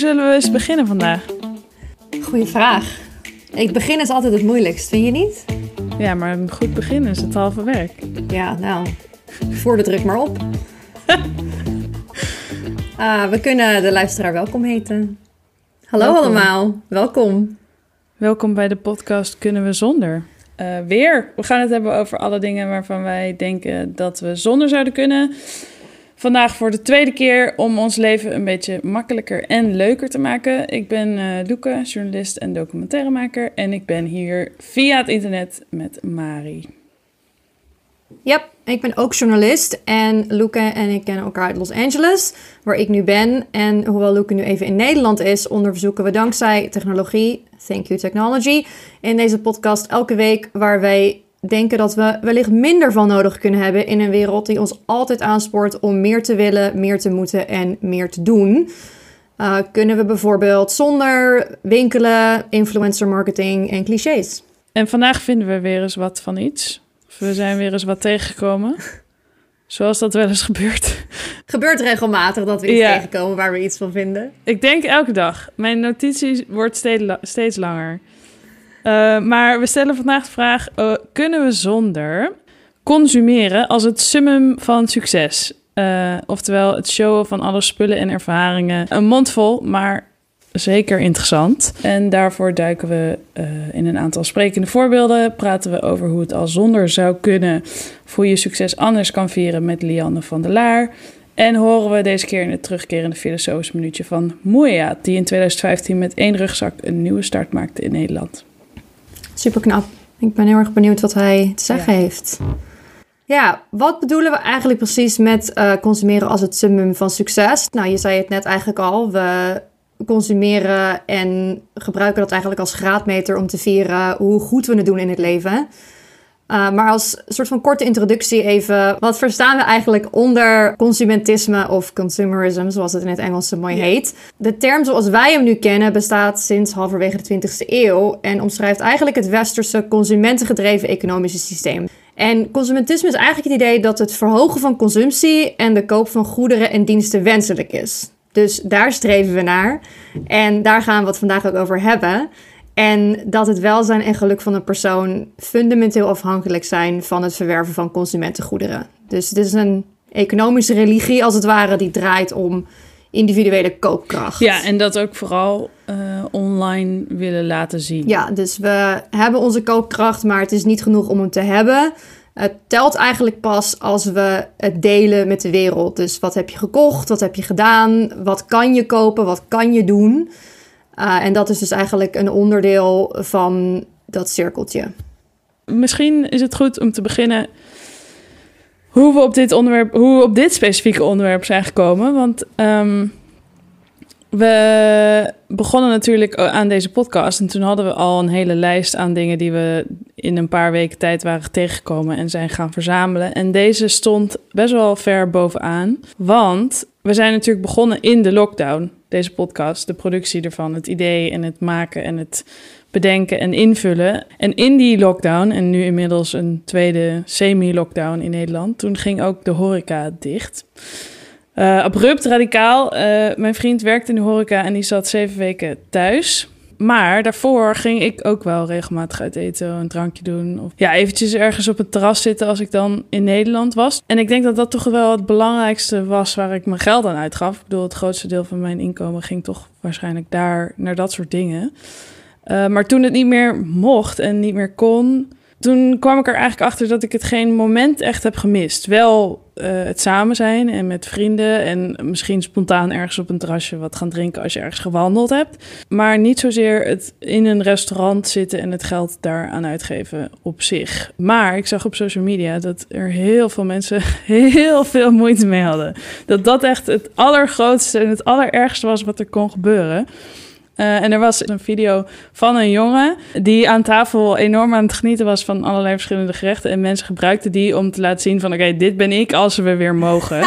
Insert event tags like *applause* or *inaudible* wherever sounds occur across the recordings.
zullen we eens beginnen vandaag? Goeie vraag. Ik begin is altijd het moeilijkst, vind je niet? Ja, maar een goed begin is het halve werk. Ja, nou, voor de druk maar op. *laughs* Ah, we kunnen de luisteraar welkom heten. Hallo Welkom. allemaal, welkom. Welkom bij de podcast Kunnen we zonder? Eh, weer, we gaan het hebben over alle dingen waarvan wij denken dat we zonder zouden kunnen. Vandaag voor de tweede keer om ons leven een beetje makkelijker en leuker te maken. Ik ben Loeke, journalist en documentairemaker. En ik ben hier via het internet met Mari. Ja, ik ben ook journalist en Luca en ik kennen elkaar uit Los Angeles, waar ik nu ben. En hoewel Luca nu even in Nederland is, onderzoeken we dankzij technologie, thank you technology, in deze podcast elke week waar wij denken dat we wellicht minder van nodig kunnen hebben in een wereld die ons altijd aanspoort om meer te willen, meer te moeten en meer te doen. Uh, kunnen we bijvoorbeeld zonder winkelen, influencer marketing en clichés. En vandaag vinden we weer eens wat van iets. Of we zijn weer eens wat tegengekomen. *laughs* Zoals dat wel eens gebeurt. Gebeurt regelmatig dat we iets Ja. tegenkomen waar we iets van vinden. Ik denk elke dag. Mijn notitie wordt steeds, la- steeds langer. Eh, maar we stellen vandaag de vraag: eh, kunnen we zonder consumeren als het summum van succes? Eh, oftewel het showen van alle spullen en ervaringen. Een mond vol, maar zeker interessant. En daarvoor duiken we in een aantal sprekende voorbeelden. Praten we over hoe het al zonder zou kunnen. Of hoe je succes anders kan vieren met Lianne van der Laar. En horen we deze keer in het terugkerende filosofische minuutje van Moeja, die in 2015 met één rugzak een nieuwe start maakte in Nederland. Super knap. Ik ben heel erg benieuwd wat hij te zeggen Ja. heeft. Ja, wat bedoelen we eigenlijk precies met eh, consumeren als het summum van succes? Nou, je zei het net eigenlijk al. We consumeren en gebruiken dat eigenlijk als graadmeter om te vieren hoe goed we het doen in het leven. Uh, maar als soort van korte introductie even, wat verstaan we eigenlijk onder consumentisme of consumerism, zoals het in het Engels zo mooi heet? De term zoals wij hem nu kennen bestaat sinds halverwege de 20e eeuw en omschrijft eigenlijk het westerse consumentengedreven economische systeem. En consumentisme is eigenlijk het idee dat het verhogen van consumptie en de koop van goederen en diensten wenselijk is. Dus daar streven we naar en daar gaan we het vandaag ook over hebben. En dat het welzijn en geluk van een persoon fundamenteel afhankelijk zijn van het verwerven van consumentengoederen. Dus het is een economische religie als het ware die draait om individuele koopkracht. Ja, en dat ook vooral eh, online willen laten zien. Ja, dus we hebben onze koopkracht, maar het is niet genoeg om hem te hebben. Het telt eigenlijk pas als we het delen met de wereld. Dus wat heb je gekocht? Wat heb je gedaan? Wat kan je kopen? Wat kan je doen? Uh, en dat is dus eigenlijk een onderdeel van dat cirkeltje. Misschien is het goed om te beginnen hoe we op dit onderwerp, hoe we op dit specifieke onderwerp zijn gekomen. Want ehm, we begonnen natuurlijk aan deze podcast en toen hadden we al een hele lijst aan dingen die we in een paar weken tijd waren tegengekomen en zijn gaan verzamelen. En deze stond best wel ver bovenaan, want we zijn natuurlijk begonnen in de lockdown. Deze podcast, de productie ervan, het idee en het maken en het bedenken en invullen. En in die lockdown, en nu inmiddels een tweede semi-lockdown in Nederland, toen ging ook de horeca dicht. Uh, abrupt, radicaal. Uh, mijn vriend werkte in de horeca en die zat zeven weken thuis. Maar daarvoor ging ik ook wel regelmatig uit eten, een drankje doen. Of ja, eventjes ergens op het terras zitten als ik dan in Nederland was. En ik denk dat dat toch wel het belangrijkste was waar ik mijn geld aan uitgaf. Ik bedoel, het grootste deel van mijn inkomen ging toch waarschijnlijk daar naar dat soort dingen. Uh, maar toen het niet meer mocht en niet meer kon, toen kwam ik er eigenlijk achter dat ik het geen moment echt heb gemist. Wel uh, het samen zijn en met vrienden en misschien spontaan ergens op een terrasje wat gaan drinken als je ergens gewandeld hebt. Maar niet zozeer het in een restaurant zitten en het geld daaraan uitgeven op zich. Maar ik zag op social media dat er heel veel mensen *laughs* heel veel moeite mee hadden. Dat dat echt het allergrootste en het allerergste was wat er kon gebeuren. Uh, en er was een video van een jongen die aan tafel enorm aan het genieten was van allerlei verschillende gerechten. En mensen gebruikten die om te laten zien van oké, okay, dit ben ik als we weer mogen.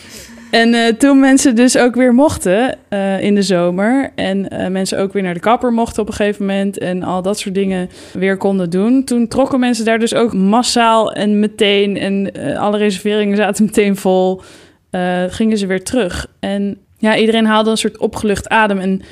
*laughs* en uh, toen mensen dus ook weer mochten uh, in de zomer en mensen ook weer naar de kapper mochten op een gegeven moment en al dat soort dingen weer konden doen. Toen trokken mensen daar dus ook massaal en meteen en alle reserveringen zaten meteen vol. gingen ze weer terug. En Ja, iedereen haalde een soort opgelucht adem. En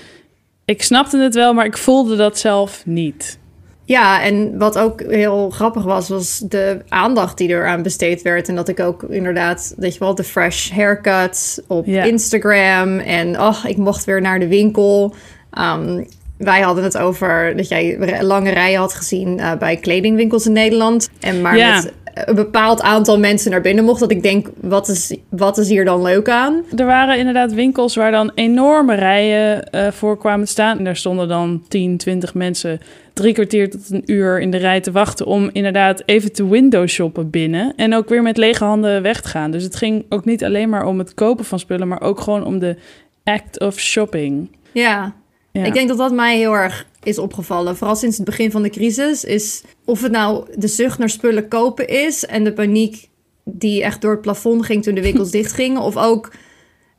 ik snapte het wel, maar ik voelde dat zelf niet. Ja, en wat ook heel grappig was, was de aandacht die er aan besteed werd. En dat ik ook inderdaad, weet je wel, de fresh haircut op Ja. Instagram. En ach, ik mocht weer naar de winkel. Ehm, wij hadden het over dat jij lange rijen had gezien eh, bij kledingwinkels in Nederland. En maar Ja. met een bepaald aantal mensen naar binnen mocht. Dat ik denk, wat is, wat is hier dan leuk aan? Er waren inderdaad winkels waar dan enorme rijen eh, voor kwamen staan. En daar stonden dan 10, 20 mensen drie kwartier tot een uur in de rij te wachten... om inderdaad even te window shoppen binnen. En ook weer met lege handen weg te gaan. Dus het ging ook niet alleen maar om het kopen van spullen... maar ook gewoon om de act of shopping. Ja, Ja. Ik denk dat dat mij heel erg is opgevallen. Vooral sinds het begin van de crisis. Is of het nou de zucht naar spullen kopen is. En de paniek die echt door het plafond ging toen de winkels *laughs* dichtgingen. Of ook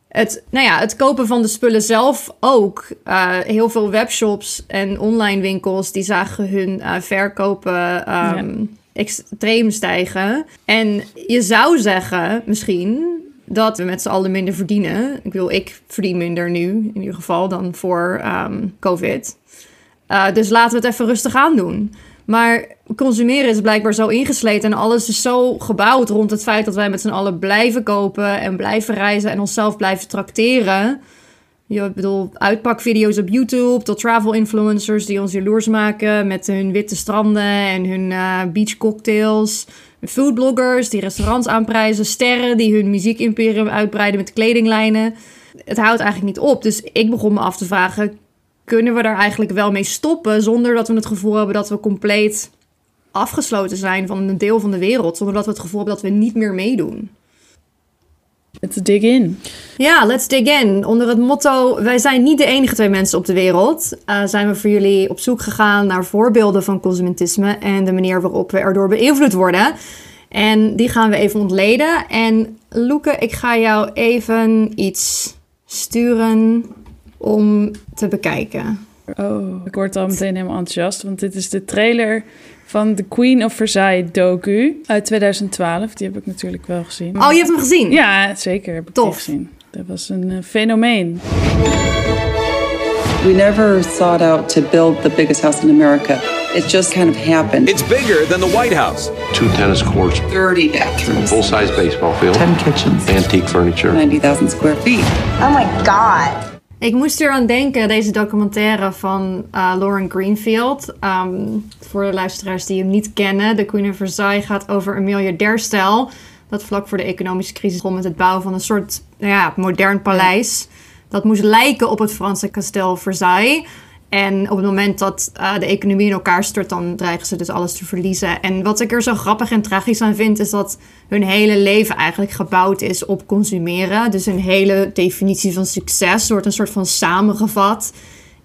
het, nou ja, het kopen van de spullen zelf ook. Uh, heel veel webshops en online winkels die zagen hun uh, verkopen um, extreem stijgen. En je zou zeggen, misschien, dat we met z'n allen minder verdienen. Ik wil, ik verdien minder nu, in ieder geval, dan voor um, COVID. Uh, dus laten we het even rustig aan doen. Maar consumeren is blijkbaar zo ingesleten en alles is zo gebouwd rond het feit dat wij met z'n allen blijven kopen en blijven reizen en onszelf blijven trakteren. Je bedoel, uitpakvideo's op YouTube tot travel influencers die ons jaloers maken met hun witte stranden en hun uh, beach cocktails. Foodbloggers die restaurants aanprijzen, sterren die hun muziekimperium uitbreiden met kledinglijnen. Het houdt eigenlijk niet op. Dus ik begon me af te vragen: kunnen we daar eigenlijk wel mee stoppen zonder dat we het gevoel hebben dat we compleet afgesloten zijn van een deel van de wereld, zonder dat we het gevoel hebben dat we niet meer meedoen? Let's dig in. Ja, let's dig in. Onder het motto: Wij zijn niet de enige twee mensen op de wereld. Uh, zijn we voor jullie op zoek gegaan naar voorbeelden van consumentisme en de manier waarop we erdoor beïnvloed worden. En die gaan we even ontleden. En Loeke, ik ga jou even iets sturen om te bekijken. Oh, ik word al meteen helemaal enthousiast, want dit is de trailer van The Queen of Versailles docu uit 2012. Die heb ik natuurlijk wel gezien. Oh, je hebt hem gezien? Ja, zeker heb ik Tof. gezien. Dat was een uh, fenomeen. We never sought out to build the biggest house in America. It just kind of happened. It's bigger than the White House. Two tennis courts, 30 bathrooms, full-size baseball field, 10 kitchens, antique furniture. 90,000 square feet. Oh my god. Ik moest er aan denken, deze documentaire van uh, Lauren Greenfield. Um, voor de luisteraars die hem niet kennen. The Queen of Versailles gaat over een miljardairstel. Dat vlak voor de economische crisis begon met het bouwen van een soort nou ja, modern paleis. Dat moest lijken op het Franse kasteel Versailles. En op het moment dat uh, de economie in elkaar stort, dan dreigen ze dus alles te verliezen. En wat ik er zo grappig en tragisch aan vind, is dat hun hele leven eigenlijk gebouwd is op consumeren. Dus hun hele definitie van succes wordt een soort van samengevat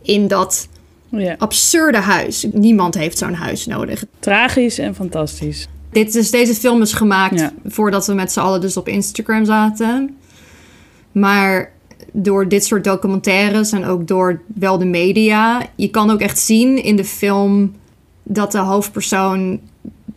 in dat ja. absurde huis. Niemand heeft zo'n huis nodig. Tragisch en fantastisch. Dit is, deze film is gemaakt Ja. voordat we met z'n allen dus op Instagram zaten. Maar door dit soort documentaires en ook door wel de media, je kan ook echt zien in de film dat de hoofdpersoon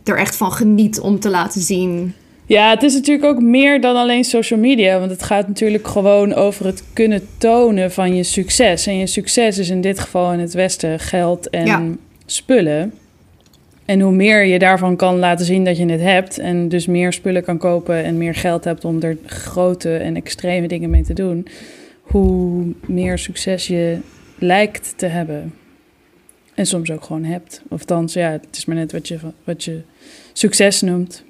er echt van geniet om te laten zien. Ja, het is natuurlijk ook meer dan alleen social media. Want het gaat natuurlijk gewoon over het kunnen tonen van je succes. En je succes is in dit geval in het Westen geld en Ja. spullen. En hoe meer je daarvan kan laten zien dat je het hebt. En dus meer spullen kan kopen en meer geld hebt om er grote en extreme dingen mee te doen. Hoe meer succes je lijkt te hebben. En soms ook gewoon hebt. Of dan, ja, het is maar net wat je, wat je succes noemt.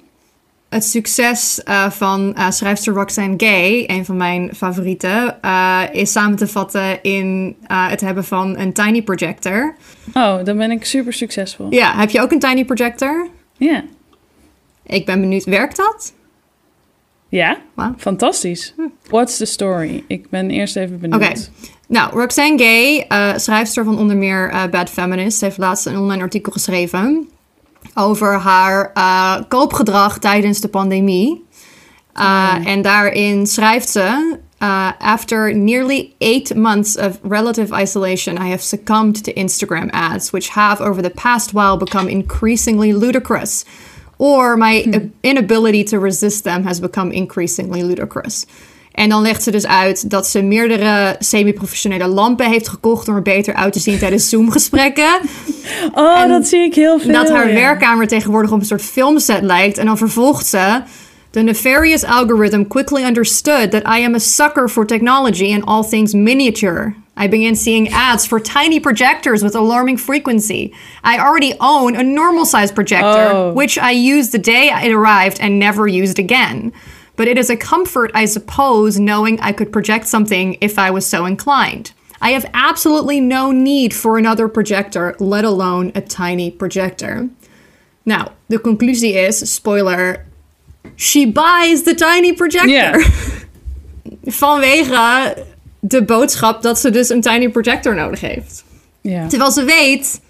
Het succes uh, van uh, schrijfster Roxane Gay, een van mijn favorieten, uh, is samen te vatten in het hebben van een tiny projector. Oh, dan ben ik super succesvol. Ja, heb je ook een tiny projector? Ja. Ik ben benieuwd, werkt dat? Ja, Wow. fantastisch. What's the story? Ik ben eerst even benieuwd. Oké. Nou, Roxane Gay, uh, schrijfster van onder meer uh, Bad Feminist, heeft laatst een online artikel geschreven over haar uh, koopgedrag tijdens de pandemie. En daarin schrijft ze: After nearly eight months of relative isolation, I have succumbed to Instagram ads, which have over the past while become increasingly ludicrous. Or my inability to resist them has become increasingly ludicrous. En dan legt ze dus uit dat ze meerdere semi-professionele lampen heeft gekocht om er beter uit te zien tijdens *laughs* Zoom-gesprekken. Oh, En dat zie ik heel veel. dat haar ja. werkkamer tegenwoordig op een soort filmset lijkt. En dan vervolgt ze... The nefarious algorithm quickly understood that I am a sucker for technology and all things miniature. I began seeing ads for tiny projectors with alarming frequency. I already own a normal size projector, Oh. which I used the day it arrived and never used again. But it is a comfort, I suppose, knowing I could project something if I was so inclined. I have absolutely no need for another projector, let alone a tiny projector. Now, the conclusion is, spoiler, she buys the tiny projector. Ja. *laughs* Vanwege de boodschap dat ze dus een tiny projector nodig heeft. Ja. Terwijl ze weet,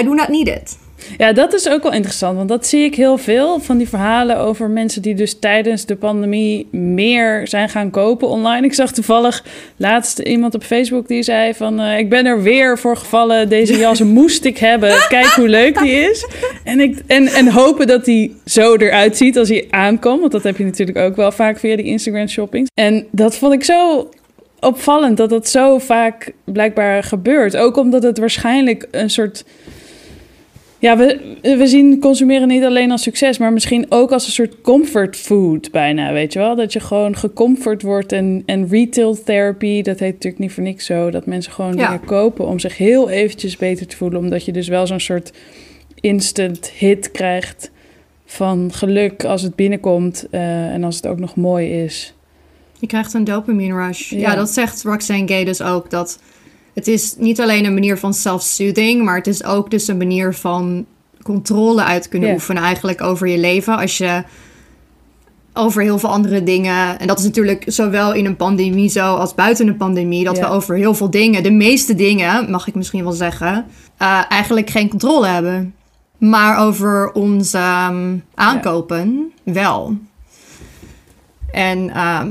I do not need it. ja, dat is ook wel interessant. Want dat zie ik heel veel van die verhalen over mensen die dus tijdens de pandemie meer zijn gaan kopen online. Ik zag toevallig laatst iemand op Facebook die zei van... eh, ik ben er weer voor gevallen, deze jas *laughs* moest ik hebben. Kijk hoe leuk die is. En, ik, en, en hopen dat die zo eruit ziet als hij aankomt. Want dat heb je natuurlijk ook wel vaak via die Instagram shopping. En dat vond ik zo opvallend dat dat zo vaak blijkbaar gebeurt. Ook omdat het waarschijnlijk een soort... Ja, we, we zien consumeren niet alleen als succes, maar misschien ook als een soort comfort food bijna, weet je wel? Dat je gewoon gecomfort wordt en, en retail therapy, dat heet natuurlijk niet voor niks zo, dat mensen gewoon Ja. dingen kopen om zich heel eventjes beter te voelen, omdat je dus wel zo'n soort instant hit krijgt van geluk als het binnenkomt eh, en als het ook nog mooi is. Je krijgt een dopamine rush. Ja, Ja. dat zegt Roxane Gay dus ook. Dat het is niet alleen een manier van self-soothing, maar het is ook dus een manier van controle uit kunnen oefenen eigenlijk over je leven. Als je over heel veel andere dingen, en dat is natuurlijk zowel in een pandemie zo als buiten een pandemie, dat we over heel veel dingen, de meeste dingen, mag ik misschien wel zeggen, eh, eigenlijk geen controle hebben. Maar over onze ehm, aankopen wel. En ehm,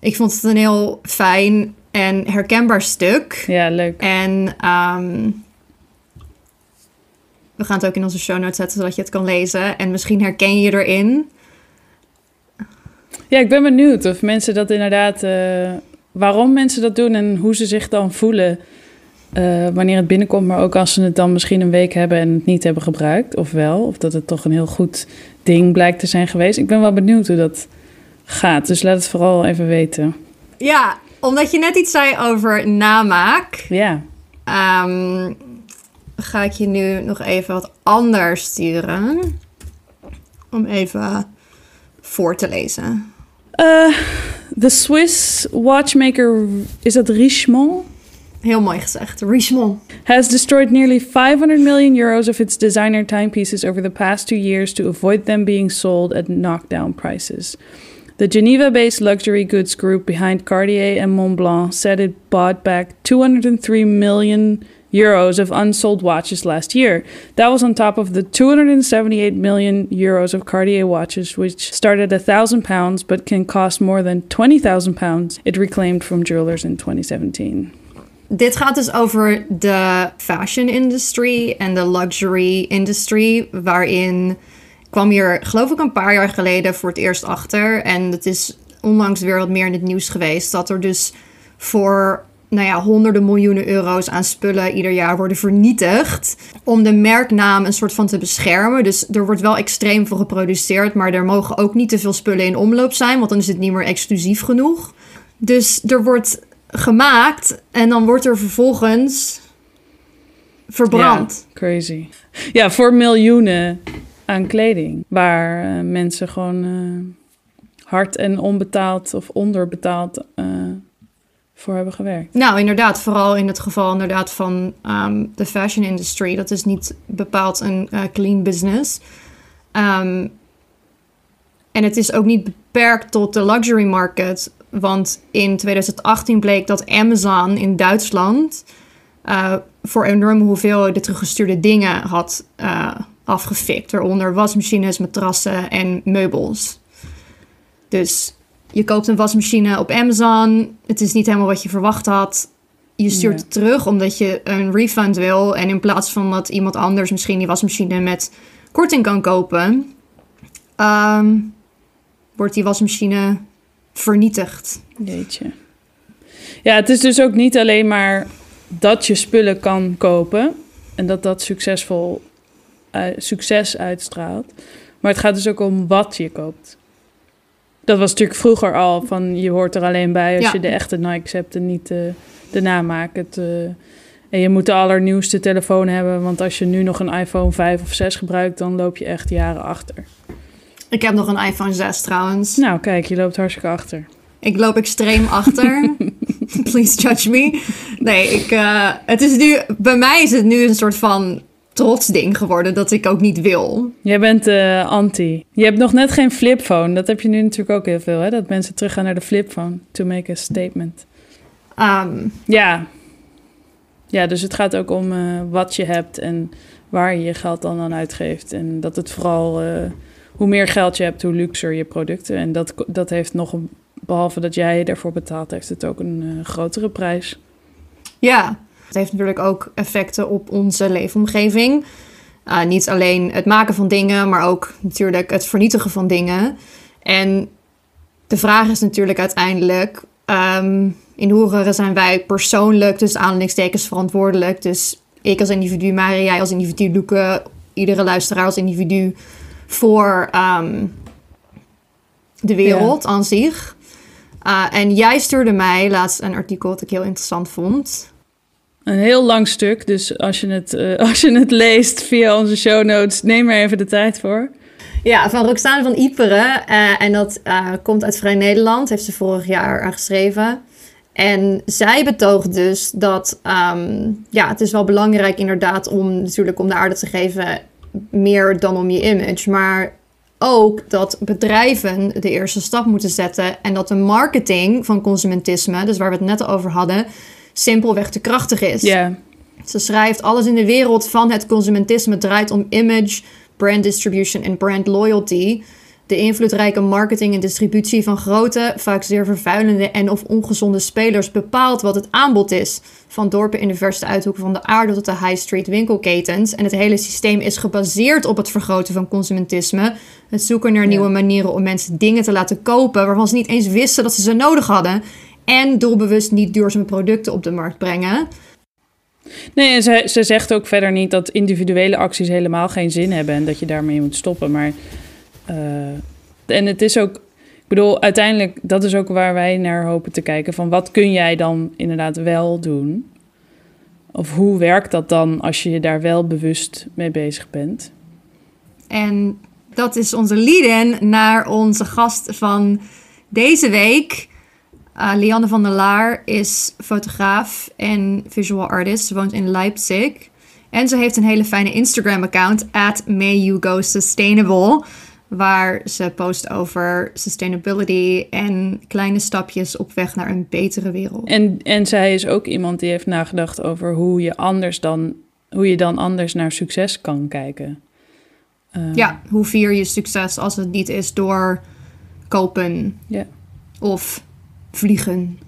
ik vond het een heel fijn en herkenbaar stuk. Ja, leuk. En ehm, we gaan het ook in onze show notes zetten, zodat je het kan lezen. En misschien herken je erin. Ja, ik ben benieuwd of mensen dat inderdaad, eh, waarom mensen dat doen en hoe ze zich dan voelen eh, wanneer het binnenkomt, maar ook als ze het dan misschien een week hebben en het niet hebben gebruikt, of wel, of dat het toch een heel goed ding blijkt te zijn geweest. Ik ben wel benieuwd hoe dat gaat, dus laat het vooral even weten. Ja, omdat je net iets zei over namaak, Ja, ehm, ga ik je nu nog even wat anders sturen. Om even voor te lezen. Eh, the Swiss watchmaker, is dat Richemont? Heel mooi gezegd. Richemont. has destroyed nearly 500 million euros of its designer timepieces over the past two years to avoid them being sold at knockdown prices. The Geneva based luxury goods group behind Cartier and Montblanc said it bought back 203 million euros of unsold watches last year. That was on top of the 278 million euros of Cartier watches, which start at 1,000 pounds but can cost more than 20,000 pounds, it reclaimed from jewelers in 2017. Dit gaat dus over de fashion industry en de luxury industry, waarin kwam hier, geloof ik, een paar jaar geleden voor het eerst achter. En het is onlangs weer wat meer in het nieuws geweest, dat er dus voor nou ja, honderden miljoenen euro's aan spullen ieder jaar worden vernietigd. Om de merknaam een soort van te beschermen. Dus er wordt wel extreem veel geproduceerd, maar er mogen ook niet te veel spullen in omloop zijn, want dan is het niet meer exclusief genoeg. Dus er wordt gemaakt en dan wordt er vervolgens verbrand. Crazy. Ja, voor miljoenen aan kleding. Waar eh, mensen gewoon eh, hard en onbetaald of onderbetaald eh, voor hebben gewerkt. Nou, inderdaad, vooral in het geval inderdaad van ehm, de fashion industry. Dat is niet bepaald een clean business. Ehm, en het is ook niet beperkt tot de luxury market. Want in 2018 bleek dat Amazon in Duitsland eh, voor enorme hoeveelheden teruggestuurde dingen had eh, afgefikt. Waaronder wasmachines, matrassen en meubels. Dus je koopt een wasmachine op Amazon. Het is niet helemaal wat je verwacht had. Je stuurt het terug omdat je een refund wil. En in plaats van dat iemand anders misschien die wasmachine met korting kan kopen, ehm, wordt die wasmachine vernietigd. Jeetje. Ja, het is dus ook niet alleen maar dat je spullen kan kopen en dat dat succesvol succes uitstraalt, maar het gaat dus ook om wat je koopt. Dat was natuurlijk vroeger al van je hoort er alleen bij als Ja. je de echte Nikes hebt en niet de, de namaak. Het, eh, en je moet de allernieuwste telefoon hebben, want als je nu nog een iPhone 5 of 6 gebruikt, dan loop je echt jaren achter. Ik heb nog een iPhone 6 trouwens. Nou, kijk, je loopt hartstikke achter. Ik loop extreem achter. *laughs* Please judge me. Nee, ik, eh, het is nu, bij mij is het nu een soort van trotsding geworden dat ik ook niet wil. Jij bent eh, anti. Je hebt nog net geen flipphone. Dat heb je nu natuurlijk ook heel veel, hè? Dat mensen teruggaan naar de flipphone to make a statement. Ehm, Ja. Ja, dus het gaat ook om eh, wat je hebt en waar je je geld dan aan uitgeeft. En dat het vooral, eh, hoe meer geld je hebt, hoe luxer je producten. En dat, dat heeft nog, een, behalve dat jij ervoor betaalt, heeft het ook een grotere prijs. ja, het heeft natuurlijk ook effecten op onze leefomgeving. Eh, niet alleen het maken van dingen, maar ook natuurlijk het vernietigen van dingen. En de vraag is natuurlijk uiteindelijk: ehm, in hoeverre zijn wij persoonlijk, dus aanhalingstekens, verantwoordelijk? Dus ik als individu, Mari, jij als individu, Loeke, iedere luisteraar als individu voor ehm, de wereld aan zich. Uh, en jij stuurde mij laatst een artikel dat ik heel interessant vond. Een heel lang stuk, dus als je het, eh, *laughs* als je het leest via onze show notes, neem er even de tijd voor. Ja, van Roxane van Iperen. Uh, en dat uh, komt uit Vrij Nederland. Heeft ze vorig jaar aangeschreven. En zij betoogt dus dat um, ja, het is wel belangrijk inderdaad om natuurlijk om de aarde te geven meer dan om je image. Maar ook dat bedrijven de eerste stap moeten zetten en dat de marketing van consumentisme, dus waar we het net over hadden, simpelweg te krachtig is. Ze schrijft alles in de wereld van het consumentisme draait om image, brand distribution en brand loyalty. De invloedrijke marketing en distributie van grote, vaak zeer vervuilende en of ongezonde spelers bepaalt wat het aanbod is. Van dorpen in de verste uithoeken van de aarde tot de high street winkelketens. En het hele systeem is gebaseerd op het vergroten van consumentisme. Het zoeken naar ja. nieuwe manieren om mensen dingen te laten kopen waarvan ze niet eens wisten dat ze ze nodig hadden. En doelbewust niet duurzame producten op de markt brengen. Nee, en ze, ze zegt ook verder niet dat individuele acties helemaal geen zin hebben en dat je daarmee moet stoppen. Maar uh, en het is ook, ik bedoel, uiteindelijk, dat is ook waar wij naar hopen te kijken. Van wat kun jij dan inderdaad wel doen? Of hoe werkt dat dan als je daar wel bewust mee bezig bent? En dat is onze lead-in naar onze gast van deze week. Uh, Lianne van der Laar is fotograaf en visual artist. Ze woont in Leipzig. En ze heeft een hele fijne Instagram-account, at May You Go Sustainable. Waar ze post over sustainability en kleine stapjes op weg naar een betere wereld. En, en zij is ook iemand die heeft nagedacht over hoe je anders dan, hoe je dan anders naar succes kan kijken. Uh, ja, hoe vier je succes als het niet is door kopen of vliegen.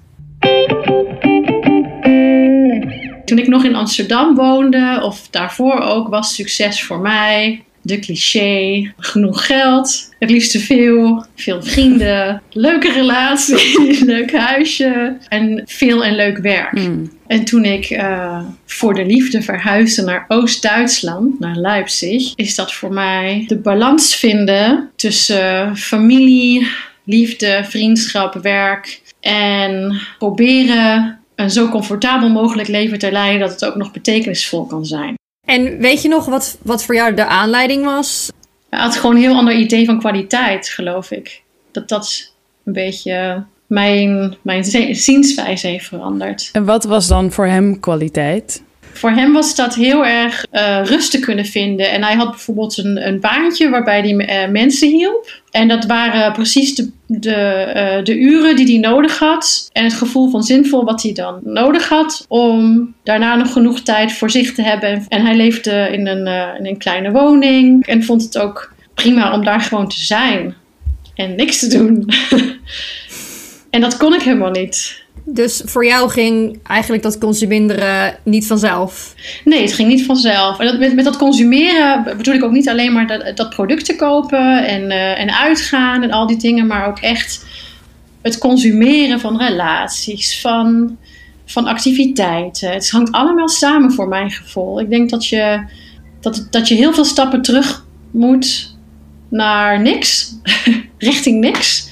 Toen ik nog in Amsterdam woonde, of daarvoor ook, was succes voor mij de cliché. Genoeg geld, het liefst te veel, veel vrienden, *laughs* leuke relatie, *laughs* leuk huisje en veel en leuk werk. Mm. En toen ik uh, voor de liefde verhuisde naar Oost-Duitsland, naar Leipzig, is dat voor mij de balans vinden tussen familie, liefde, vriendschap, werk en proberen een zo comfortabel mogelijk leven te leiden dat het ook nog betekenisvol kan zijn. En weet je nog wat, wat voor jou de aanleiding was? Hij had gewoon een heel ander idee van kwaliteit, geloof ik. Dat dat een beetje mijn, mijn zienswijze heeft veranderd. En wat was dan voor hem kwaliteit? Voor hem was dat heel erg uh, rust te kunnen vinden. En hij had bijvoorbeeld een, een baantje waarbij hij uh, mensen hielp. En dat waren precies de, de, uh, de uren die hij nodig had. En het gevoel van zinvol wat hij dan nodig had. Om daarna nog genoeg tijd voor zich te hebben. En hij leefde in een, in een kleine woning. En vond het ook prima om daar gewoon te zijn. En niks te doen. *laughs* en dat kon ik helemaal niet. Dus voor jou ging eigenlijk dat consumeren niet vanzelf? Nee, het ging niet vanzelf. En dat, met, met dat consumeren bedoel ik ook niet alleen maar dat, dat producten kopen en, uh, en uitgaan en al die dingen, maar ook echt het consumeren van relaties, van, van activiteiten. Het hangt allemaal samen voor mijn gevoel. Ik denk dat je, dat, dat je heel veel stappen terug moet naar niks, *laughs* richting niks,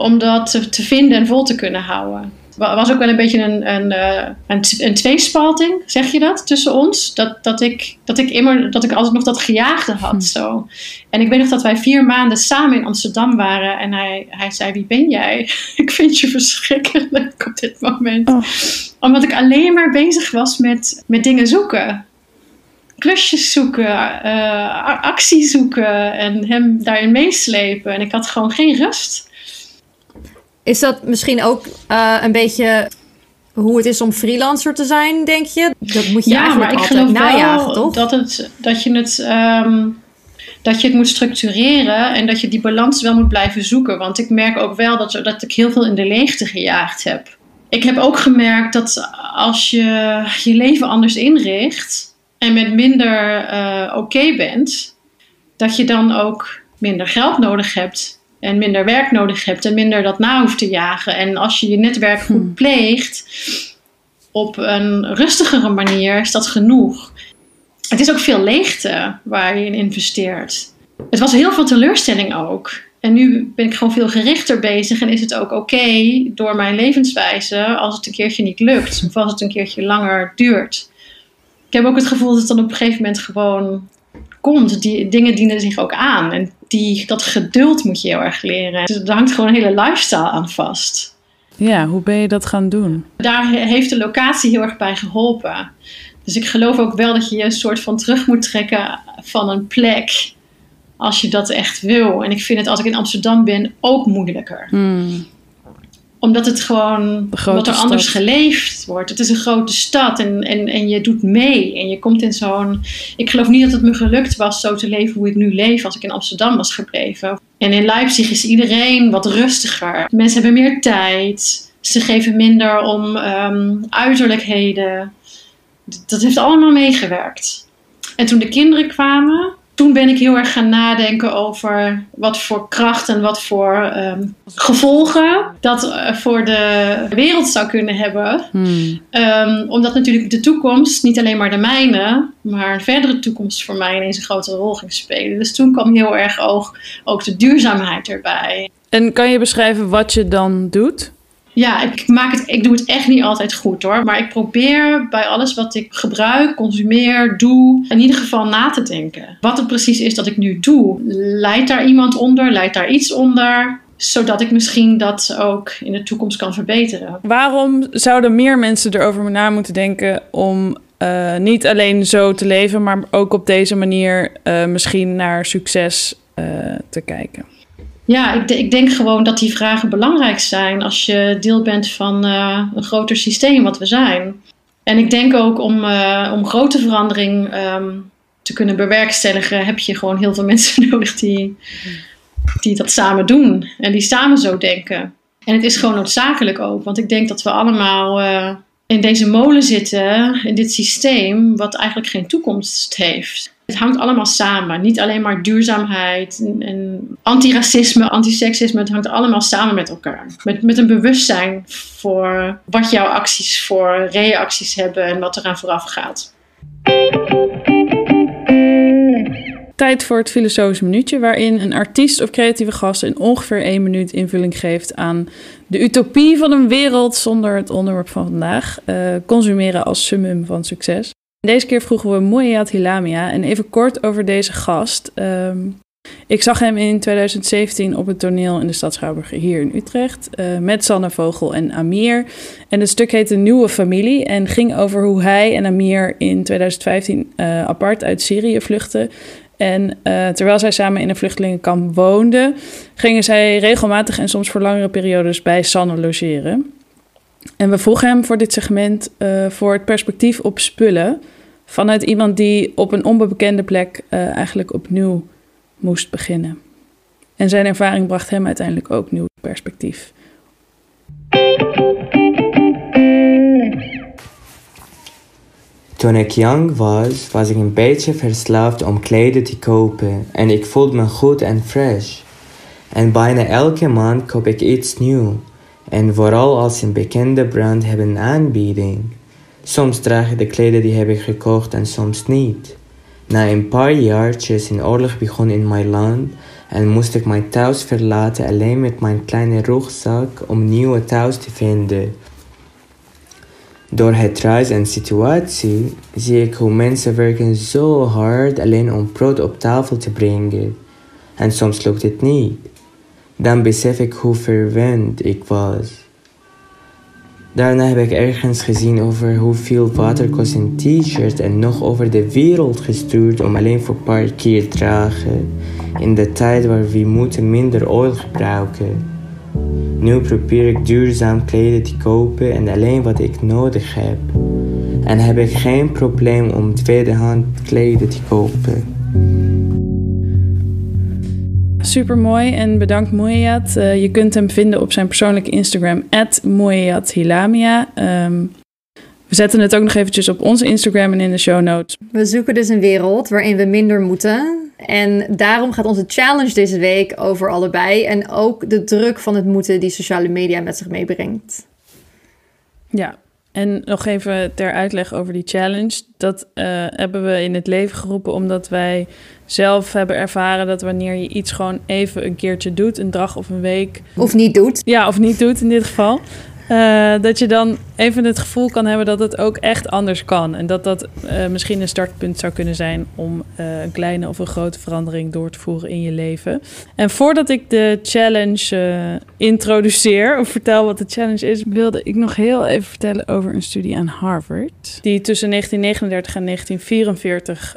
om dat te, te vinden en vol te kunnen houden was ook wel een beetje een, een, eh, een, een tweespalting, zeg je dat, tussen ons. Dat, dat, ik, dat, ik immer, dat ik altijd nog dat gejaagde had. Hm. Zo. En ik weet nog dat wij vier maanden samen in Amsterdam waren. En hij, hij zei, wie ben jij? *laughs* ik vind je verschrikkelijk op dit moment. Oh. Omdat ik alleen maar bezig was met, met dingen zoeken klusjes zoeken, uh, actie zoeken en hem daarin meeslepen. En ik had gewoon geen rust. Is dat misschien ook uh, een beetje hoe het is om freelancer te zijn, denk je? Dat moet je ja, eigenlijk maar ik altijd najagen, wel toch? Dat, het, dat, je het, um, dat je het moet structureren en dat je die balans wel moet blijven zoeken. Want ik merk ook wel dat, dat ik heel veel in de leegte gejaagd heb. Ik heb ook gemerkt dat als je je leven anders inricht en met minder uh, oké bent, dat je dan ook minder geld nodig hebt en minder werk nodig hebt en minder dat na hoeft te jagen. En als je je netwerk goed hmm. pleegt op een rustigere manier, is dat genoeg. Het is ook veel leegte waar je in investeert. Het was heel veel teleurstelling ook. En nu ben ik gewoon veel gerichter bezig en is het ook oké door mijn levenswijze als het een keertje niet lukt of als het een keertje langer duurt. Ik heb ook het gevoel dat het dan op een gegeven moment gewoon komt. Die dingen dienen zich ook aan. En die, dat geduld moet je heel erg leren. Dus er hangt gewoon een hele lifestyle aan vast. Ja, hoe ben je dat gaan doen? Daar heeft de locatie heel erg bij geholpen. Dus ik geloof ook wel dat je je een soort van terug moet trekken van een plek. Als je dat echt wil. En ik vind het als ik in Amsterdam ben ook moeilijker. Hmm omdat het gewoon wat er anders geleefd wordt. Het is een grote stad en, en, en je doet mee. En je komt in zo'n. Ik geloof niet dat het me gelukt was zo te leven hoe ik nu leef als ik in Amsterdam was gebleven. En in Leipzig is iedereen wat rustiger. Mensen hebben meer tijd. Ze geven minder om um, uiterlijkheden. Dat heeft allemaal meegewerkt. En toen de kinderen kwamen, toen ben ik heel erg gaan nadenken over wat voor kracht en wat voor um, gevolgen dat eh, voor de wereld zou kunnen hebben. Hmm. Um, omdat natuurlijk de toekomst, niet alleen maar de mijne, maar een verdere toekomst voor mij ineens een grotere rol ging spelen. Dus toen kwam heel erg ook, ook de duurzaamheid erbij. En kan je beschrijven wat je dan doet? Ja, ik, maak het, ik doe het echt niet altijd goed hoor. Maar ik probeer bij alles wat ik gebruik, consumeer, doe, in ieder geval na te denken. Wat het precies is dat ik nu doe. Leidt daar iemand onder? Leidt daar iets onder? Zodat ik misschien dat ook in de toekomst kan verbeteren. Waarom zouden meer mensen erover na moeten denken om uh, niet alleen zo te leven, maar ook op deze manier uh, misschien naar succes uh, te kijken? Ja, ik, ik, denk gewoon dat die vragen belangrijk zijn als je deel bent van uh, een groter systeem wat we zijn. En ik denk ook om, uh, om grote verandering um, te kunnen bewerkstelligen, heb je gewoon heel veel *laughs* mensen nodig die, die dat samen doen en die samen zo denken. En het is gewoon noodzakelijk ook, want ik denk dat we allemaal uh, in deze molen zitten, in dit systeem, wat eigenlijk geen toekomst heeft. Het hangt allemaal samen. Niet alleen maar duurzaamheid en, antiracisme, antiseksisme. Het hangt allemaal samen met elkaar. Met, met een bewustzijn voor wat jouw acties voor reacties hebben en wat eraan vooraf gaat. Tijd voor het filosofische minuutje, waarin een artiest of creatieve gast in ongeveer één minuut invulling geeft aan de utopie van een wereld zonder het onderwerp van vandaag. Uh, consumeren als summum van succes. Deze keer vroegen we Moyat Hilamia en even kort over deze gast. Um, ik zag hem in 2017 op het toneel in de stad hier in Utrecht uh, met Sanne Vogel en Amir. En het stuk heette Nieuwe Familie en ging over hoe hij en Amir in 2015 uh, apart uit Syrië vluchtten. En uh, terwijl zij samen in een vluchtelingenkamp woonden, gingen zij regelmatig en soms voor langere periodes bij Sanne logeren. En we vroegen hem voor dit segment uh, voor het perspectief op spullen. Vanuit iemand die op een onbekende plek uh, eigenlijk opnieuw moest beginnen. En zijn ervaring bracht hem uiteindelijk ook nieuw perspectief. Toen ik jong was, was ik een beetje verslaafd om kleding te kopen en ik voelde me goed en fresh. En bijna elke maand koop ik iets nieuws. En vooral als een bekende brand heeft een aanbieding. Soms draag ik de kleding die heb ik gekocht en soms niet. Na een paar jaartjes een oorlog begon in mijn land en moest ik mijn thuis verlaten alleen met mijn kleine rugzak om nieuwe thuis te vinden. Door het reis en situatie zie ik hoe mensen werken zo hard alleen om brood op tafel te brengen. En soms lukt het niet. Dan besef ik hoe verwend ik was. Daarna heb ik ergens gezien over hoeveel water kost een t-shirt en nog over de wereld gestuurd om alleen voor een paar keer te dragen. In de tijd waar we moeten minder olie gebruiken. Nu probeer ik duurzaam kleden te kopen en alleen wat ik nodig heb. En heb ik geen probleem om tweedehand kleden te kopen. Super mooi en bedankt Moyat. Uh, je kunt hem vinden op zijn persoonlijke Instagram, @moyathilamia. Um, we zetten het ook nog eventjes op onze Instagram en in de show notes. We zoeken dus een wereld waarin we minder moeten. En daarom gaat onze challenge deze week over allebei. En ook de druk van het moeten die sociale media met zich meebrengt. Ja, en nog even ter uitleg over die challenge. Dat uh, hebben we in het leven geroepen omdat wij zelf hebben ervaren dat wanneer je iets gewoon even een keertje doet, een dag of een week. Of niet doet. Ja, of niet doet in dit geval. Uh, dat je dan even het gevoel kan hebben dat het ook echt anders kan. En dat dat uh, misschien een startpunt zou kunnen zijn om uh, een kleine of een grote verandering door te voeren in je leven. En voordat ik de challenge introduceer of vertel wat de challenge is, wilde ik nog heel even vertellen over een studie aan Harvard. Die tussen 1939 en 1944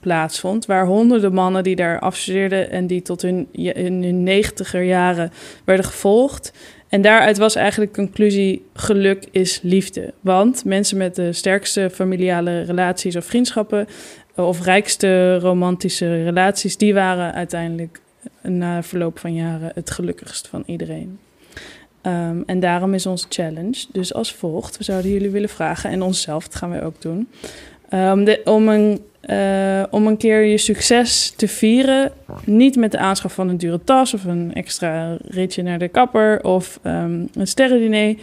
plaatsvond. Waar honderden mannen die daar afstudeerden en die tot hun, in hun negentiger jaren werden gevolgd. En daaruit was eigenlijk de conclusie: geluk is liefde. Want mensen met de sterkste familiale relaties of vriendschappen, of rijkste romantische relaties, die waren uiteindelijk na verloop van jaren het gelukkigst van iedereen. Um, en daarom is onze challenge dus als volgt. We zouden jullie willen vragen, en onszelf, dat gaan wij ook doen. Um, de, om een uh, om een keer je succes te vieren. Niet met de aanschaf van een dure tas of een extra ritje naar de kapper of um, een sterrendiner.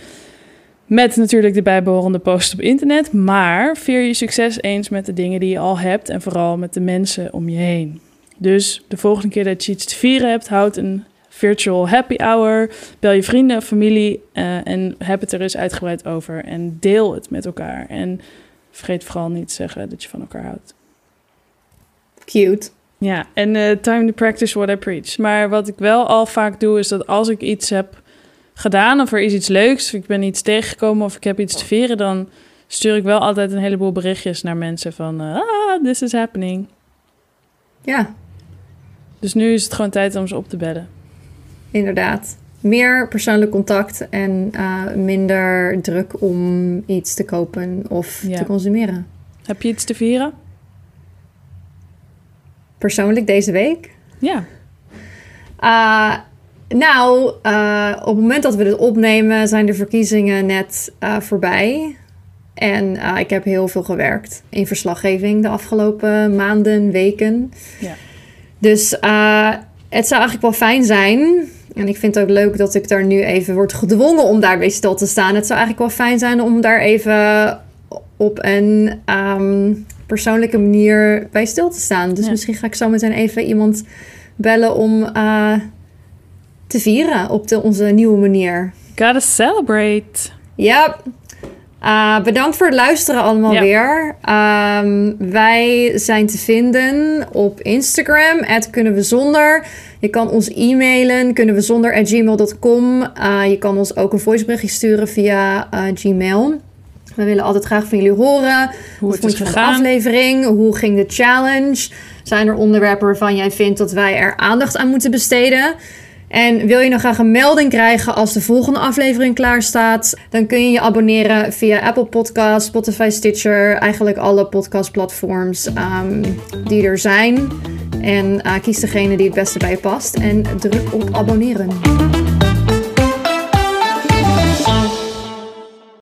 Met natuurlijk de bijbehorende post op internet. Maar vier je succes eens met de dingen die je al hebt en vooral met de mensen om je heen. Dus de volgende keer dat je iets te vieren hebt, houd een virtual happy hour. Bel je vrienden familie uh, en heb het er eens uitgebreid over. En deel het met elkaar. En vergeet vooral niet te zeggen dat je van elkaar houdt. Cute. Ja, en uh, time to practice what I preach. Maar wat ik wel al vaak doe, is dat als ik iets heb gedaan of er is iets leuks, of ik ben iets tegengekomen of ik heb iets te vieren, dan stuur ik wel altijd een heleboel berichtjes naar mensen van, uh, ah, this is happening. Ja. Dus nu is het gewoon tijd om ze op te bellen. Inderdaad. Meer persoonlijk contact en uh, minder druk om iets te kopen of ja. te consumeren. Heb je iets te vieren? persoonlijk deze week? Ja. Uh, nou, uh, op het moment dat we dit opnemen, zijn de verkiezingen net voorbij. En ik heb heel veel gewerkt in verslaggeving de afgelopen maanden, weken. Ja. Dus het zou eigenlijk wel fijn zijn. En ik vind het ook leuk dat ik daar nu even word gedwongen om daarbij stil te staan. Het zou eigenlijk wel fijn zijn om daar even op een um, persoonlijke manier bij stil te staan. Dus misschien ga ik zo meteen even iemand bellen om uh, te vieren op de, onze nieuwe manier. Gotta celebrate. Ja. Uh, bedankt voor het luisteren allemaal weer. Um, wij zijn te vinden op Instagram, kunnen we zonder. Je kan ons e-mailen, kunnen we zonder gmail.com. Uh, je kan ons ook een voiceberichtje sturen via uh, Gmail. We willen altijd graag van jullie horen. Hoe vond je van de aflevering? Hoe ging de challenge? Zijn er onderwerpen waarvan jij vindt dat wij er aandacht aan moeten besteden? En wil je nog graag een melding krijgen als de volgende aflevering klaar staat? Dan kun je je abonneren via Apple Podcasts, Spotify, Stitcher, eigenlijk alle podcastplatforms um, die er zijn. En uh, kies degene die het beste bij je past en druk op abonneren.